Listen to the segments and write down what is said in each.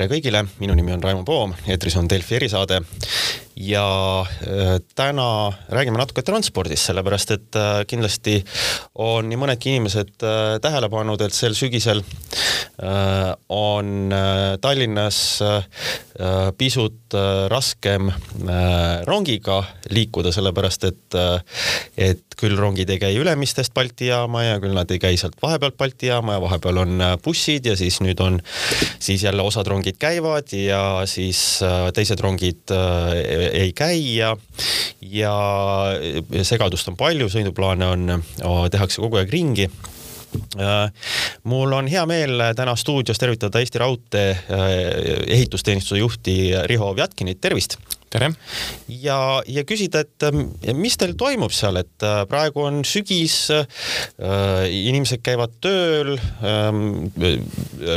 tere kõigile, minu nimi on Raimo Poom, eetris on Delfi erisaade ja äh, täna räägime natuke transpordist, sellepärast et äh, kindlasti on nii mõnedki inimesed äh, tähele pannud, et sel sügisel on Tallinnas pisut raskem rongiga liikuda, sellepärast et, et küll rongid ei käi Ülemistest Balti jaama ja küll nad ei käi sealt vahepealt Balti jaama ja vahepeal on bussid ja siis nüüd on, siis jälle osad rongid käivad ja siis teised rongid ei käi ja, ja segadust on palju, sõiduplaane on, tehakse kogu aeg ringi äh, mul on hea meel täna stuudios tervitada Eesti Raudtee äh, ehitusteenistuse juhti Riho Vjatkinit, tervist! Tere! ja, ja küsida, et ähm, mis teil toimub seal, et äh, praegu on sügis äh,, inimesed käivad tööl ähm,,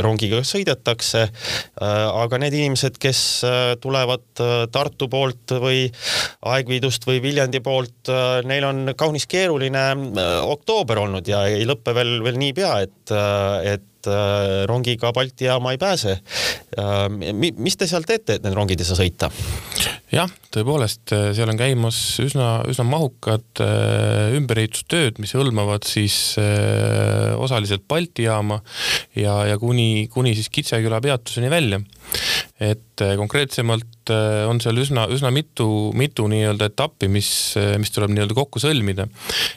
rongiga sõidetakse äh,, aga need inimesed, kes äh, tulevad äh, Tartu poolt või Aegviidust või Viljandi poolt äh,, neil on kaunis keeruline äh, oktoober olnud ja ei lõppe veel, veel niipea, et äh,, et äh, rongiga Balti jaama ei pääse. mis te seal teete, et need rongid ei saa sõita? jah, tõepoolest, äh, seal on käimas üsna, üsna mahukad äh, ümberehitustööd, mis hõlmavad siis äh, osaliselt Balti jaama ja, ja kuni, kuni siis Kitseküla peatuseni välja. et äh, konkreetsemalt äh, on seal üsna, üsna mitu, mitu nii-öelda etappi, mis, äh, mis tuleb nii-öelda kokku sõlmida.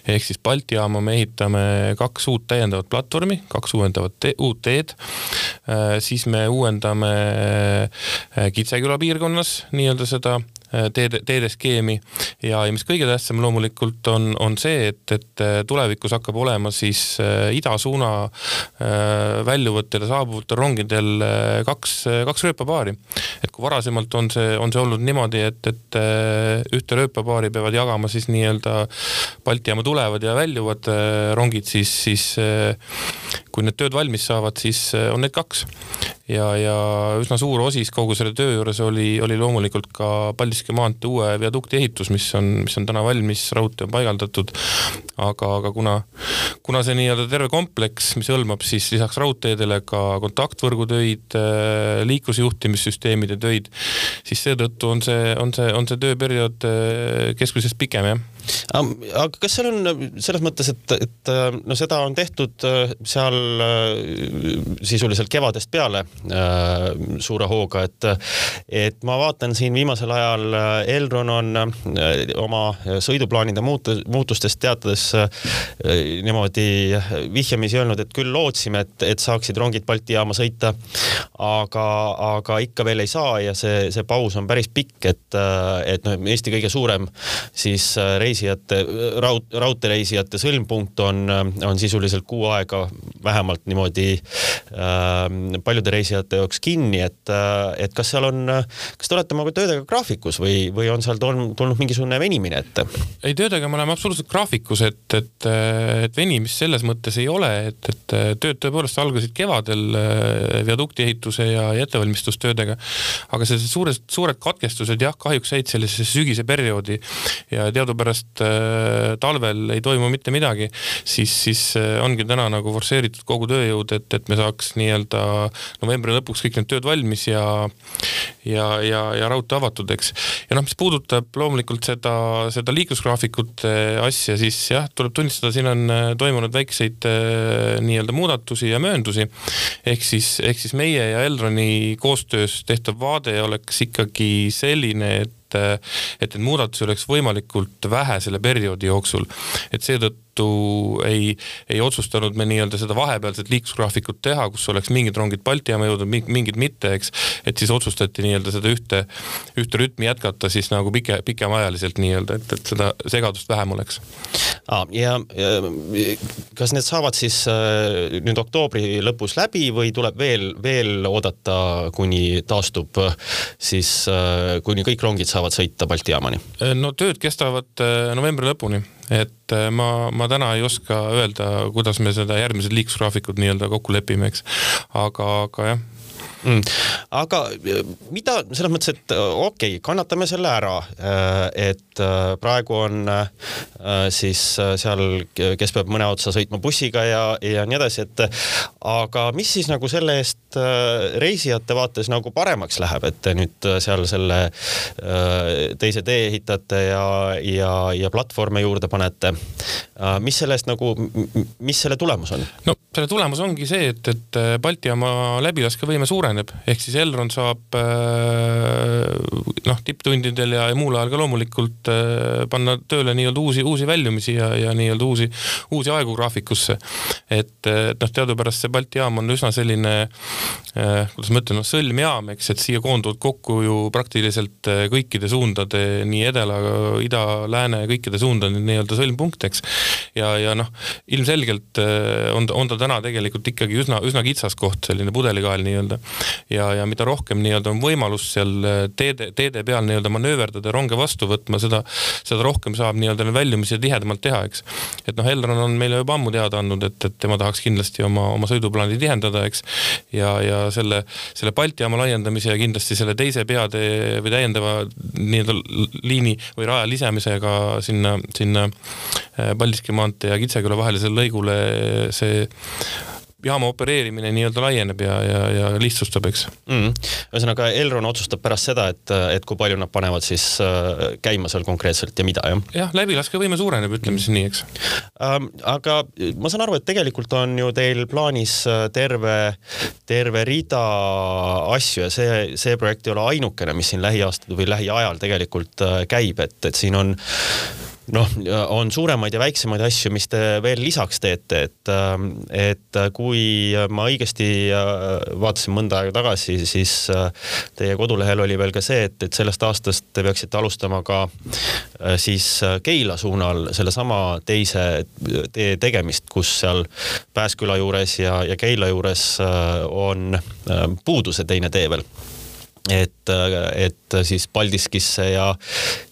ehk siis Balti jaama me ehitame kaks uut täiendavat platvormi, kaks uuendavat te uut teed äh,, siis me uuendame Kitseküla piirkonnas nii-öelda seda teede, teedeskeemi ja, ja mis kõige tähtsam loomulikult on, on see, et, et äh, tulevikus hakkab olema siis äh, idasuuna väljuvatel ja saabuvatel rongidel kaks, kaks rööpapaari. et kui varasemalt on see, on see olnud niimoodi, et, et ühte rööpapaari peavad jagama siis nii-öelda Balti jaama tulevad ja väljuvad rongid, siis, siis kui need tööd valmis saavad, siis on neid kaks ja, ja üsna suur osis kogu selle töö juures oli, oli loomulikult ka Paldiski maantee uue viadukti ehitus, mis on, mis on täna valmis, raudtee on paigaldatud. aga, aga kuna, kuna see nii-öelda terve kompleks, mis hõlmab siis lisaks raudteedele ka kontaktvõrgutöid, liiklusjuhtimissüsteemide töid, siis seetõttu on see, on see, on see tööperiood keskmisest pikem, jah aga kas seal on selles mõttes, et, et no seda on tehtud äh, seal äh, sisuliselt kevadest peale äh, suure hooga, et, et ma vaatan siin viimasel ajal Elron on oma sõiduplaanide muutu-, muutustest teatades niimoodi vihjamisi öelnud, et küll lootsime, et, et saaksid rongid Balti jaama sõita, aga, aga ikka veel ei saa ja see, see paus on päris pikk, et, et noh, Eesti kõige suurem siis reis reisijate, raud, raudteereisijate sõlmpunkt on, on sisuliselt kuu aega vähemalt niimoodi äh, paljude reisijate jaoks kinni, et, et kas seal on, kas te olete oma töödega graafikus või, või on seal tulnud, tulnud mingisugune venimine ette? ei, töödega me oleme absoluutselt graafikus, et, et, et venimist selles mõttes ei ole, et, et tööd tõepoolest algasid kevadel äh, viadukti ehituse ja, ja ettevalmistustöödega, aga sellised suured, suured katkestused jah, kahjuks jäid sellisesse sügise perioodi ja teadupärast sest äh, talvel ei toimu mitte midagi, siis, siis äh, ongi täna nagu forsseeritud kogu tööjõud, et, et me saaks nii-öelda novembri lõpuks kõik need tööd valmis ja ja, ja, ja raudtee avatud, eks. ja noh, mis puudutab loomulikult seda, seda liiklusgraafikute asja, siis jah, tuleb tunnistada, siin on äh, toimunud väikseid nii-öelda muudatusi ja mööndusi. ehk siis, ehk siis meie ja Elroni koostöös tehtav vaade oleks ikkagi selline, et et, et neid muudatusi oleks võimalikult vähe selle perioodi jooksul. et seetõttu seetõttu ei, ei otsustanud me nii-öelda seda vahepealset liiklusgraafikut teha, kus oleks mingid rongid Balti jaama jõudnud, mingid mitte, eks. et siis otsustati nii-öelda seda ühte, ühte rütmi jätkata siis nagu pike, pikemaajaliselt nii-öelda, et, et seda segadust vähem oleks ah,. ja, ja kas need saavad siis äh, nüüd oktoobri lõpus läbi või tuleb veel, veel oodata, kuni taastub siis äh,, kuni kõik rongid saavad sõita Balti jaamani? no tööd kestavad äh, novembri lõpuni et äh, ma, ma täna ei oska öelda, kuidas me seda järgmised liiklusgraafikud nii-öelda kokku lepime, eks. aga, aga jah mm.. aga mida selles mõttes, et okei okay,, kannatame selle ära, et praegu on siis seal, kes peab mõne otsa sõitma bussiga ja, ja nii edasi, et aga mis siis nagu selle eest reisijate vaates nagu paremaks läheb, et te nüüd seal selle teise tee ehitate ja, ja, ja platvorme juurde panete. mis selle eest nagu, mis selle tulemus on? no selle tulemus ongi see, et, et Balti jaama läbilaskevõime suureneb, ehk siis Elron saab noh, tipptundidel ja muul ajal ka loomulikult panna tööle nii-öelda uusi, uusi väljumisi ja, ja nii-öelda uusi, uusi aegu graafikusse. et, et noh, teadupärast see Balti jaam on üsna selline kuidas ma ütlen, noh sõlmjaam, eks, et siia koonduvad kokku ju praktiliselt kõikide suundade, nii edela, ida, lääne, kõikide suundade nii-öelda sõlmpunkt, eks. ja, ja noh, ilmselgelt on, on ta täna tegelikult ikkagi üsna, üsna kitsas koht, selline pudelikael nii-öelda. Ja, ja mida rohkem nii-öelda on võimalus seal teede, teede peal nii-öelda manööverdada, ronge vastu võtma, seda, seda rohkem saab nii-öelda väljumisi tihedamalt teha, eks. et noh, Elron on meile juba ammu teada andnud, et, et tema tahaks kindlasti oma, oma sõiduplaani tihendada, eks. ja, ja selle, selle Balti jaama laiendamise ja kindlasti selle teise peatee või täiendava nii-öelda liini või raja lisamisega sinna, sinna Paldiski maantee ja Kitseküla vahelisele lõigule see jaama opereerimine nii-öelda laieneb ja, ja, ja lihtsustab, eks mm.. ühesõnaga Elron otsustab pärast seda, et, et kui palju nad panevad siis äh, käima seal konkreetselt ja mida, jah? jah, läbilaskevõime suureneb, ütleme siis nii, eks ähm,. aga ma saan aru, et tegelikult on ju teil plaanis äh, terve, terve rida asju ja see, see projekt ei ole ainukene, mis siin lähiaastal või lähiajal tegelikult äh, käib, et, et siin on noh, on suuremaid ja väiksemaid asju, mis te veel lisaks teete, et, ähm, et kui ma õigesti äh, vaatasin mõnda aega tagasi, siis äh, teie kodulehel oli veel ka see, et, et sellest aastast te peaksite alustama ka äh, siis Keila suunal sellesama teise tee tegemist, kus seal Pääsküla juures ja, ja Keila juures on puudu see teine tee veel et, et siis Paldiskisse ja,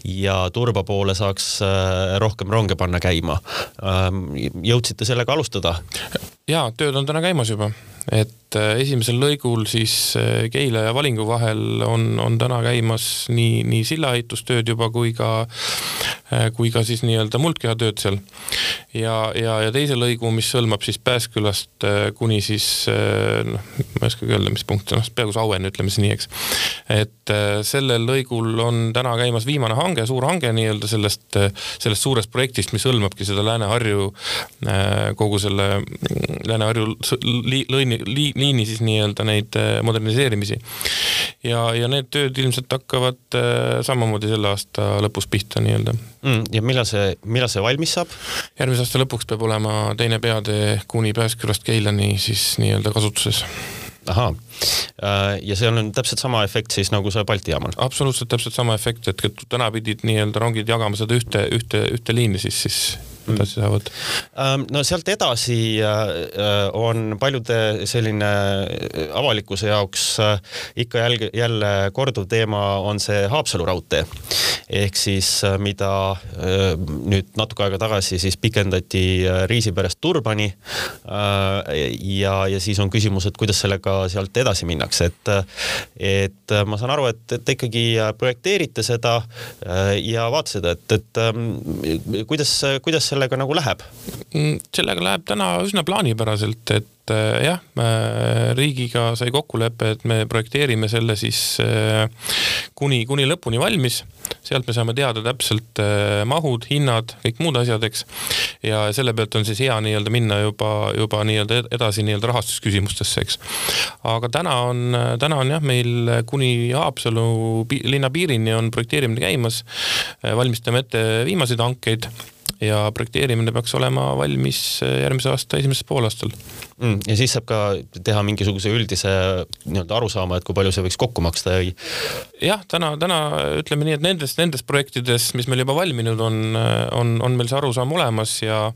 ja Turba poole saaks äh, rohkem ronge panna käima. Ähm, jõudsite sellega alustada? ja tööd on täna käimas juba, et äh, esimesel lõigul siis äh, Keila ja Valingu vahel on, on täna käimas nii, nii sillaehitustööd juba kui ka, äh, kui ka siis nii-öelda muldkehatööd seal. ja, ja, ja teise lõigu, mis hõlmab siis Pääskülast kuni siis noh, ma ei oskagi öelda, mis punkt see on, peaaegu Saueni, ütleme siis nii, eks. et sellel lõigul on täna käimas viimane hange, suur hange nii-öelda sellest, sellest suurest projektist, mis hõlmabki seda Lääne-Harju kogu selle Lääne-Harju lõini, li, liini siis nii-öelda neid äh, moderniseerimisi. ja, ja need tööd ilmselt hakkavad äh, samamoodi selle aasta lõpus pihta nii-öelda mm,. ja millal see, millal see valmis saab? järgmise aasta lõpuks peab olema teine peatee kuni Pääskülast Keilani siis nii-öelda kasutuses ahaa, äh, ja see on täpselt sama efekt siis nagu see Balti jaamal? absoluutselt täpselt sama efekt, et täna pidid nii-öelda rongid jagama seda ühte, ühte, ühte liini siis, siis edasi saavad? Ähm, no sealt edasi äh, on paljude selline äh, avalikkuse jaoks äh, ikka jälle, jälle korduv teema on see Haapsalu raudtee. ehk siis mida nüüd natuke aega tagasi siis pikendati Riisiperest Turbani. ja, ja siis on küsimus, et kuidas sellega sealt edasi minnakse, et, et ma saan aru, et te ikkagi projekteerite seda ja vaatasite, et, et ähm, kuidas, kuidas sellega nagu läheb? Mm, sellega läheb täna üsna plaanipäraselt, et äh, jah, riigiga sai kokkulepe, et me projekteerime selle siis äh, kuni, kuni lõpuni valmis. sealt me saame teada täpselt äh, mahud, hinnad, kõik muud asjad, eks. ja selle pealt on siis hea nii-öelda minna juba, juba nii-öelda edasi nii-öelda rahastusküsimustesse, eks. aga täna on, täna on jah, meil kuni Haapsalu linna piirini on projekteerimine käimas. valmistame ette viimaseid hankeid ja projekteerimine peaks olema valmis äh, järgmise aasta esimesel poolaastal mm,. ja siis saab ka teha mingisuguse üldise nii-öelda arusaama, et kui palju see võiks kokku maksta ja jah, täna, täna ütleme nii, et nendes, nendes projektides, mis meil juba valminud on, on, on meil see arusaam olemas ja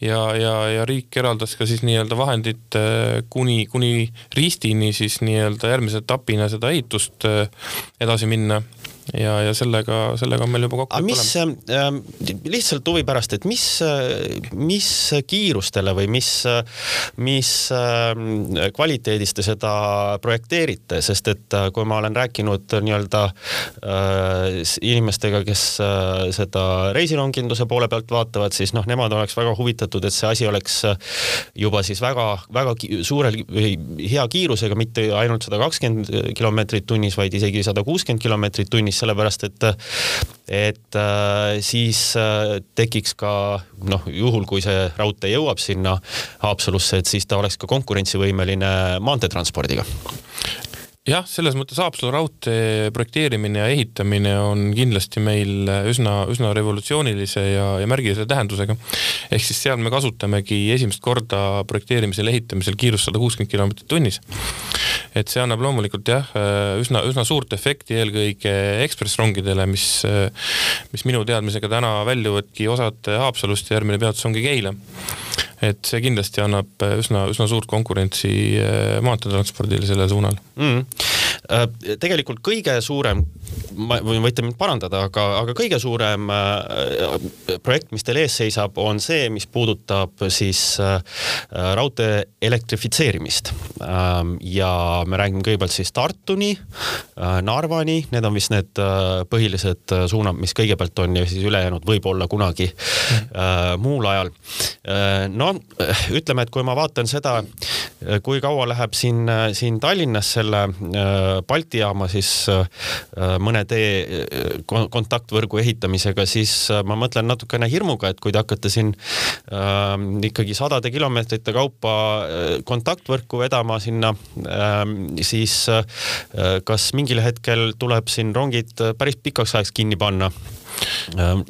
ja, ja, ja riik eraldas ka siis nii-öelda vahendid äh, kuni, kuni Ristini siis nii-öelda järgmise etapina seda ehitust äh, edasi minna ja, ja sellega, sellega on meil juba kokku mis äh,, lihtsalt huvi pärast, et mis, mis kiirustele või mis, mis äh, kvaliteedis te seda projekteerite, sest et äh, kui ma olen rääkinud nii-öelda äh, inimestega, kes äh, seda reisironginduse poole pealt vaatavad, siis noh, nemad oleks väga huvitatud, et see asi oleks juba siis väga-väga suurel või hea kiirusega, mitte ainult sada kakskümmend kilomeetrit tunnis, vaid isegi sada kuuskümmend kilomeetrit tunnis, sellepärast et et äh, siis äh, tekiks ka noh, juhul kui see raudtee jõuab sinna Haapsalusse, et siis ta oleks ka konkurentsivõimeline maanteetranspordiga jah, selles mõttes Haapsalu raudtee projekteerimine ja ehitamine on kindlasti meil üsna, üsna revolutsioonilise ja, ja märgilise tähendusega. ehk siis seal me kasutamegi esimest korda projekteerimisel, ehitamisel kiirust sada kuuskümmend kilomeetrit tunnis. et see annab loomulikult jah, üsna, üsna suurt efekti eelkõige ekspressrongidele, mis, mis minu teadmisega täna väljuvadki osad Haapsalust ja järgmine peatus ongi Keila et see kindlasti annab üsna, üsna suurt konkurentsi maanteetranspordile sellel suunal. Mm.. Tegelikult kõige suurem, ma, või võite mind parandada, aga, aga kõige suurem äh, projekt, mis teil ees seisab, on see, mis puudutab siis äh, raudtee elektrifitseerimist ähm,. ja me räägime kõigepealt siis Tartuni äh,, Narvani, need on vist need äh, põhilised suunad, mis kõigepealt on ja siis ülejäänud võib-olla kunagi äh, muul ajal äh, no ütleme, et kui ma vaatan seda, kui kaua läheb siin, siin Tallinnas selle äh, Balti jaama siis äh, mõne tee kontaktvõrgu ehitamisega, siis äh, ma mõtlen natukene hirmuga, et kui te hakkate siin äh, ikkagi sadade kilomeetrite kaupa kontaktvõrku vedama sinna, siis kas mingil hetkel tuleb siin rongid päris pikaks ajaks kinni panna? Äh,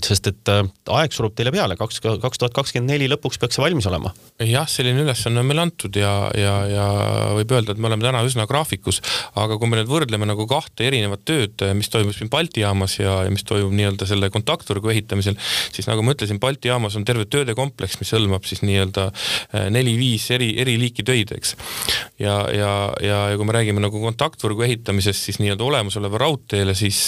sest et äh, aeg surub teile peale, kaks, kaks tuhat kakskümmend neli lõpuks peaks see valmis olema. jah, selline ülesanne on meile antud ja, ja, ja võib öelda, et me oleme täna üsna graafikus, aga kui me nüüd võrdleme nagu kahte erinevat tööd, mis toimub siin Balti jaamas ja, ja mis toimub nii-öelda selle kontaktvõrgu ehitamisel, siis nagu ma ütlesin, Balti jaamas on terve tööde kompleks, mis hõlmab siis nii-öelda äh, neli-viis eri, eri liiki töid, eks. ja, ja, ja, ja kui me räägime nagu kontaktvõrgu ehitamisest, siis nii-öelda olemasoleva raudteele, siis,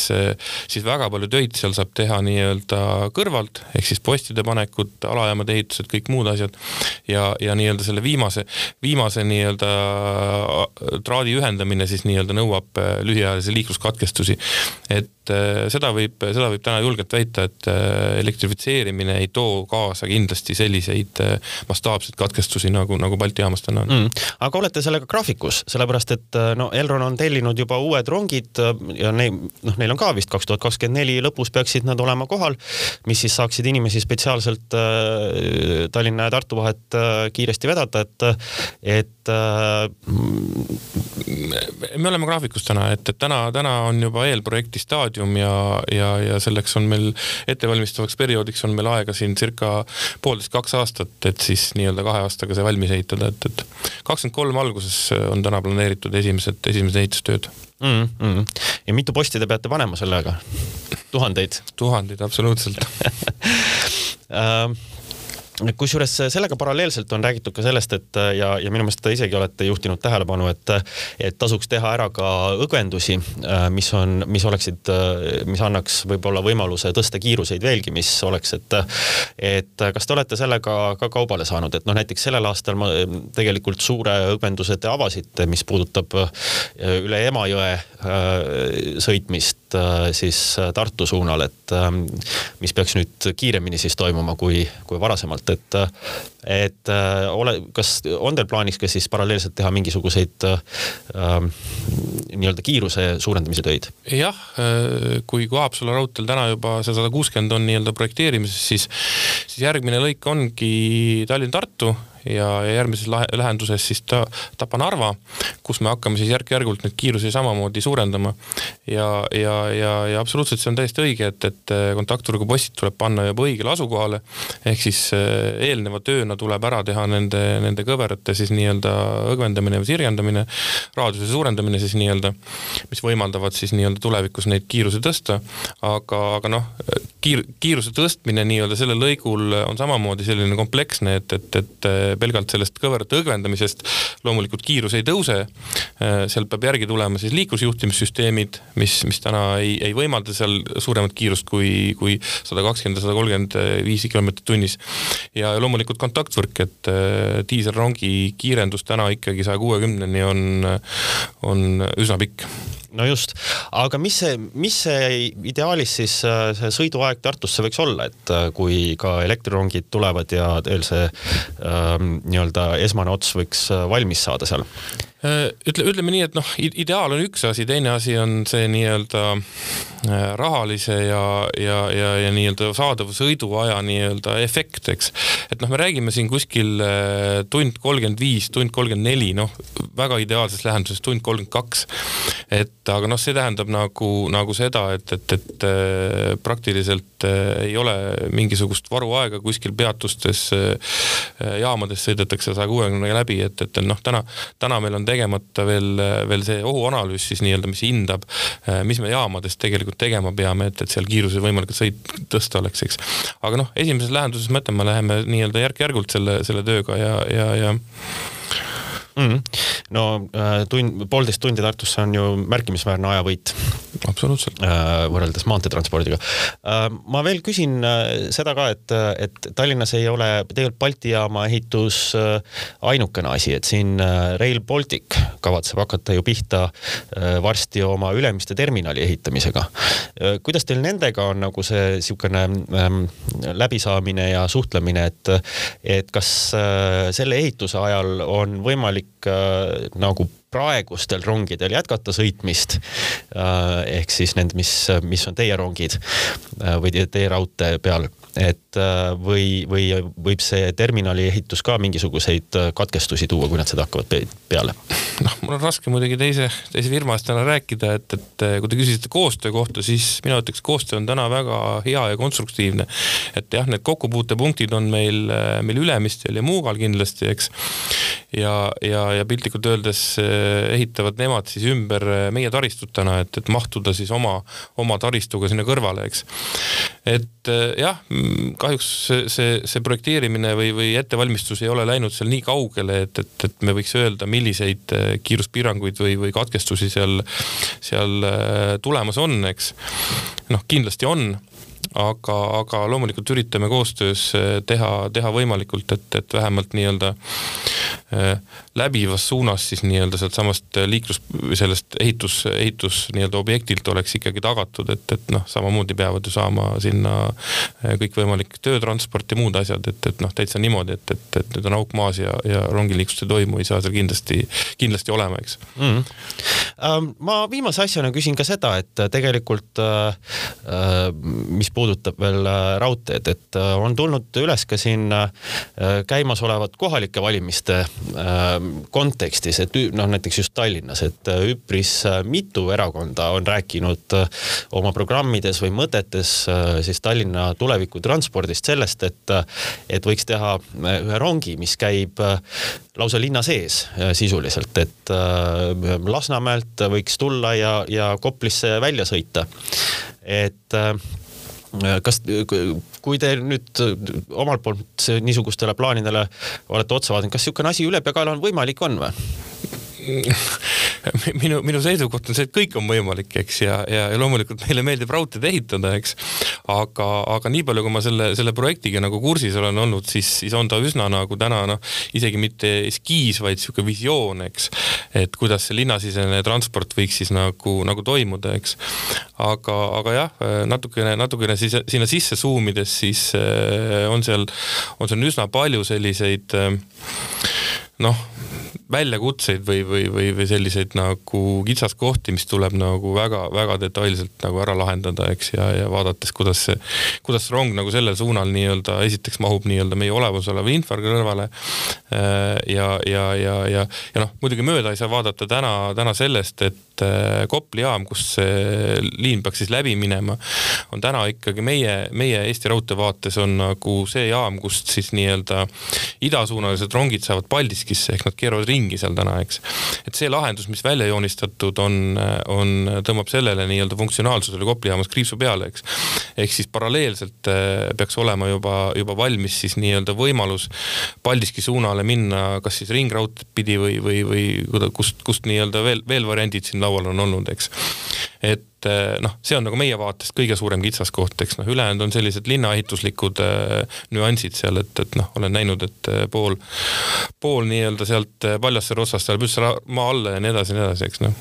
siis väga palju töid seal saab teha teha nii-öelda kõrvalt, ehk siis postide panekud, alajaamade ehitused, kõik muud asjad. ja, ja nii-öelda selle viimase, viimase nii-öelda äh, traadi ühendamine siis nii-öelda nõuab äh, lühiajalisi liikluskatkestusi. et äh, seda võib, seda võib täna julgelt väita, et elektrifitseerimine ei too kaasa kindlasti selliseid mastaapseid katkestusi nagu, nagu Balti jaamas täna on mm.. aga olete sellega graafikus, sellepärast et no Elron on tellinud juba uued rongid ja neil, noh, neil on ka vist kaks tuhat kakskümmend neli lõpus peaksid nad olema kohal, mis siis saaksid inimesi spetsiaalselt äh, Tallinna ja Tartu vahet äh, kiiresti vedada, et, et äh, me oleme graafikus täna, et, et täna, täna on juba eelprojekti staadium ja, ja, ja selleks on meil ettevalmistavaks perioodiks on meil aega siin circa poolteist, kaks aastat, et siis nii-öelda kahe aastaga see valmis ehitada, et, et kakskümmend kolm alguses on täna planeeritud esimesed, esimesed ehitustööd mm. -hmm. ja mitu posti te peate panema sellega? tuhandeid? tuhandeid, absoluutselt uh, kusjuures sellega paralleelselt on räägitud ka sellest, et ja, ja minu meelest te isegi olete juhtinud tähelepanu, et, et tasuks teha ära ka õgvendusi, mis on, mis oleksid, mis annaks võib-olla võimaluse tõsta kiiruseid veelgi, mis oleks, et, et kas te olete sellega ka kaubale saanud, et noh, näiteks sellel aastal ma tegelikult suure õgvenduse te avasite, mis puudutab üle Emajõe sõitmist siis Tartu suunal, et mis peaks nüüd kiiremini siis toimuma kui, kui varasemalt et, et äh, ole, kas on teil plaanis ka siis paralleelselt teha mingisuguseid äh, nii-öelda kiiruse suurendamise töid? jah, äh, kui Haapsalu raudteel täna juba see sada kuuskümmend on nii-öelda projekteerimises, siis, siis järgmine lõik ongi Tallinn-Tartu ja, ja järgmises lähenduses siis ta, Tapa-Narva, kus me hakkame siis järk-järgult neid kiirusi samamoodi suurendama. ja, ja, ja, ja absoluutselt see on täiesti õige, et, et kontaktvõrgu postid tuleb panna juba õigele asukohale. ehk siis eh, eelneva tööna tuleb ära teha nende, nende kõverate siis nii-öelda õgvendamine või sirgendamine, raadiuse suurendamine siis nii-öelda, mis võimaldavad siis nii-öelda tulevikus neid kiirusi tõsta. aga, aga noh, kiir, kiiruse tõstmine nii-öelda sellel lõigul on samamoodi selline kompleksne, et, et, et pelgalt sellest kõverate õgvendamisest loomulikult kiirus ei tõuse. sealt peab järgi tulema siis liiklusjuhtimissüsteemid, mis, mis täna ei, ei võimalda seal suuremat kiirust kui, kui sada kakskümmend ja sada kolmkümmend viis kilomeetrit tunnis. ja loomulikult kontaktvõrk, et diiselrongi kiirendus täna ikkagi saja kuuekümneni on, on üsna pikk no just, aga mis see, mis see ideaalis siis äh, see sõiduaeg Tartusse võiks olla, et äh, kui ka elektrirongid tulevad ja teil see ähm, nii-öelda esmane ots võiks äh, valmis saada seal? Ütle, ütleme nii, et noh, ideaal on üks asi, teine asi on see nii-öelda rahalise ja, ja, ja, ja nii-öelda saadava sõiduaja nii-öelda efekt, eks. et noh, me räägime siin kuskil tund kolmkümmend viis, tund kolmkümmend neli, noh, väga ideaalses lähenduses tund kolmkümmend kaks. et aga noh, see tähendab nagu, nagu seda, et, et, et äh, praktiliselt äh, ei ole mingisugust varuaega kuskil peatustes, äh, jaamades sõidetakse saja kuuekümnega läbi, et, et noh, täna, täna meil on tegemata veel, veel see ohuanalüüs siis nii-öelda, mis hindab, mis me jaamades tegelikult tegema peame, et, et seal kiiruse võimalikult sõit tõsta oleks, eks. aga noh, esimeses lähenduses ma ütlen, me läheme nii-öelda järk-järgult selle, selle tööga ja, ja, ja mm. -hmm. no äh, tund, poolteist tundi Tartusse on ju märkimisväärne ajavõit. absoluutselt äh,. võrreldes maanteetranspordiga äh,. ma veel küsin seda ka, et, et Tallinnas ei ole tegelikult Balti jaama ehitus ainukene asi, et siin Rail Baltic kavatseb hakata ju pihta varsti oma Ülemiste terminali ehitamisega kuidas teil nendega on nagu see niisugune ähm, läbisaamine ja suhtlemine, et, et kas äh, selle ehituse ajal on võimalik võimalik äh, nagu praegustel rongidel jätkata sõitmist äh,. ehk siis need, mis, mis on teie rongid äh, või teie raudtee peal, et või, või võib see terminali ehitus ka mingisuguseid katkestusi tuua, kui nad seda hakkavad peale? noh, mul on raske muidugi teise, teise firma eest täna rääkida, et, et kui te küsisite koostöö kohta, siis mina ütleks, koostöö on täna väga hea ja konstruktiivne. et jah, need kokkupuutepunktid on meil, meil Ülemistel ja Muugal kindlasti, eks. Ja, ja, ja piltlikult öeldes ehitavad nemad siis ümber meie taristut täna, et, et mahtuda siis oma, oma taristuga sinna kõrvale, eks. et jah kahjuks see, see, projekteerimine või, või ettevalmistus ei ole läinud seal nii kaugele, et, et, et me võiks öelda, milliseid kiiruspiiranguid või, või katkestusi seal, seal tulemas on, eks. noh, kindlasti on aga, aga loomulikult üritame koostöös teha, teha võimalikult, et, et vähemalt nii-öelda äh, läbivas suunas siis nii-öelda sealtsamast liiklus, sellest ehitus, ehitus nii-öelda objektilt oleks ikkagi tagatud, et, et noh, samamoodi peavad ju saama sinna äh, kõikvõimalik töötransport ja muud asjad, et, et noh, täitsa niimoodi, et, et, et nüüd on auk maas ja, ja rongiliiklust ei toimu, ei saa seal kindlasti, kindlasti olema, eks mm. ma viimase asjana küsin ka seda, et tegelikult mis puudutab veel äh, raudteed, et äh, on tulnud üles ka siin äh, käimasolevat kohalike valimiste kontekstis, et noh, näiteks just Tallinnas, et üpris mitu erakonda on rääkinud oma programmides või mõtetes siis Tallinna tulevikutranspordist sellest, et, et võiks teha ühe rongi, mis käib lausa linna sees sisuliselt, et Lasnamäelt võiks tulla ja, ja Koplisse välja sõita. et kas, kui te nüüd omalt poolt niisugustele plaanidele olete otsa vaadanud, kas niisugune asi ülepeakaela on võimalik, on või? minu, minu seisukoht on see, et kõik on võimalik, eks, ja, ja, ja loomulikult meile meeldib raudteed ehitada, eks. aga, aga nii palju, kui ma selle, selle projektiga nagu kursis olen olnud, siis, siis on ta üsna nagu täna noh, isegi mitte eskiis, vaid sihuke visioon, eks. et kuidas see linnasisene transport võiks siis nagu, nagu toimuda, eks. aga, aga jah, natukene, natukene siis sinna sisse suumides, siis eh, on seal, on seal üsna palju selliseid eh, noh väljakutseid või, või, või, või selliseid nagu kitsaskohti, mis tuleb nagu väga-väga detailselt nagu ära lahendada, eks, ja, ja vaadates, kuidas see, kuidas rong nagu sellel suunal nii-öelda esiteks mahub nii-öelda meie olemasoleva infra kõrvale. Äh, ja, ja, ja, ja, ja noh, muidugi mööda ei saa vaadata täna, täna sellest, et äh, Kopli jaam, kus liin peaks siis läbi minema, on täna ikkagi meie, meie Eesti Raudtee vaates on nagu see jaam, kust siis nii-öelda idasuunalised rongid saavad Paldiskisse ehk nad keeravad ringi seal täna, eks. et see lahendus, mis välja joonistatud on, on, tõmbab sellele nii-öelda funktsionaalsusele Kopli jaamas kriipsu peale, eks. ehk siis paralleelselt äh, peaks olema juba, juba valmis siis nii-öelda võimalus Paldiski suunale minna, kas siis ringraudteed pidi või, või, või kust, kust nii-öelda veel, veel variandid siin laual on olnud, eks. et Eh, noh, see on nagu meie vaatest kõige suurem kitsaskoht, eks noh, ülejäänud on sellised linnaehituslikud äh, nüansid seal, et, et noh, olen näinud, et eh, pool, pool nii-öelda sealt Paljassaare otsast läheb üldse maa alla ja nii edasi ja nii edasi, eks noh.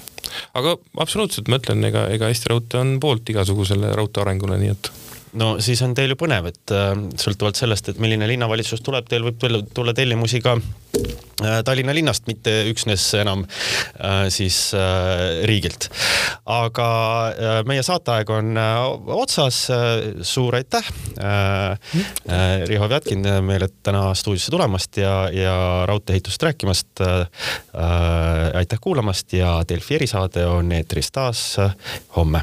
aga absoluutselt ma ütlen, ega, ega Eesti Raudtee on poolt igasugusele raudtee arengule, nii et no siis on teil ju põnev, et äh, sõltuvalt sellest, et milline linnavalitsus tuleb, teil võib tulla, tulla tellimusi ka äh, Tallinna linnast, mitte üksnes enam äh, siis äh, riigilt. aga äh, meie saateaeg on äh, otsas äh,. suur aitäh äh, äh, Riho Vjatkin meile täna stuudiosse tulemast ja, ja raudtee-ehitust rääkimast äh,. Äh, aitäh kuulamast ja Delfi erisaade on eetris taas äh, homme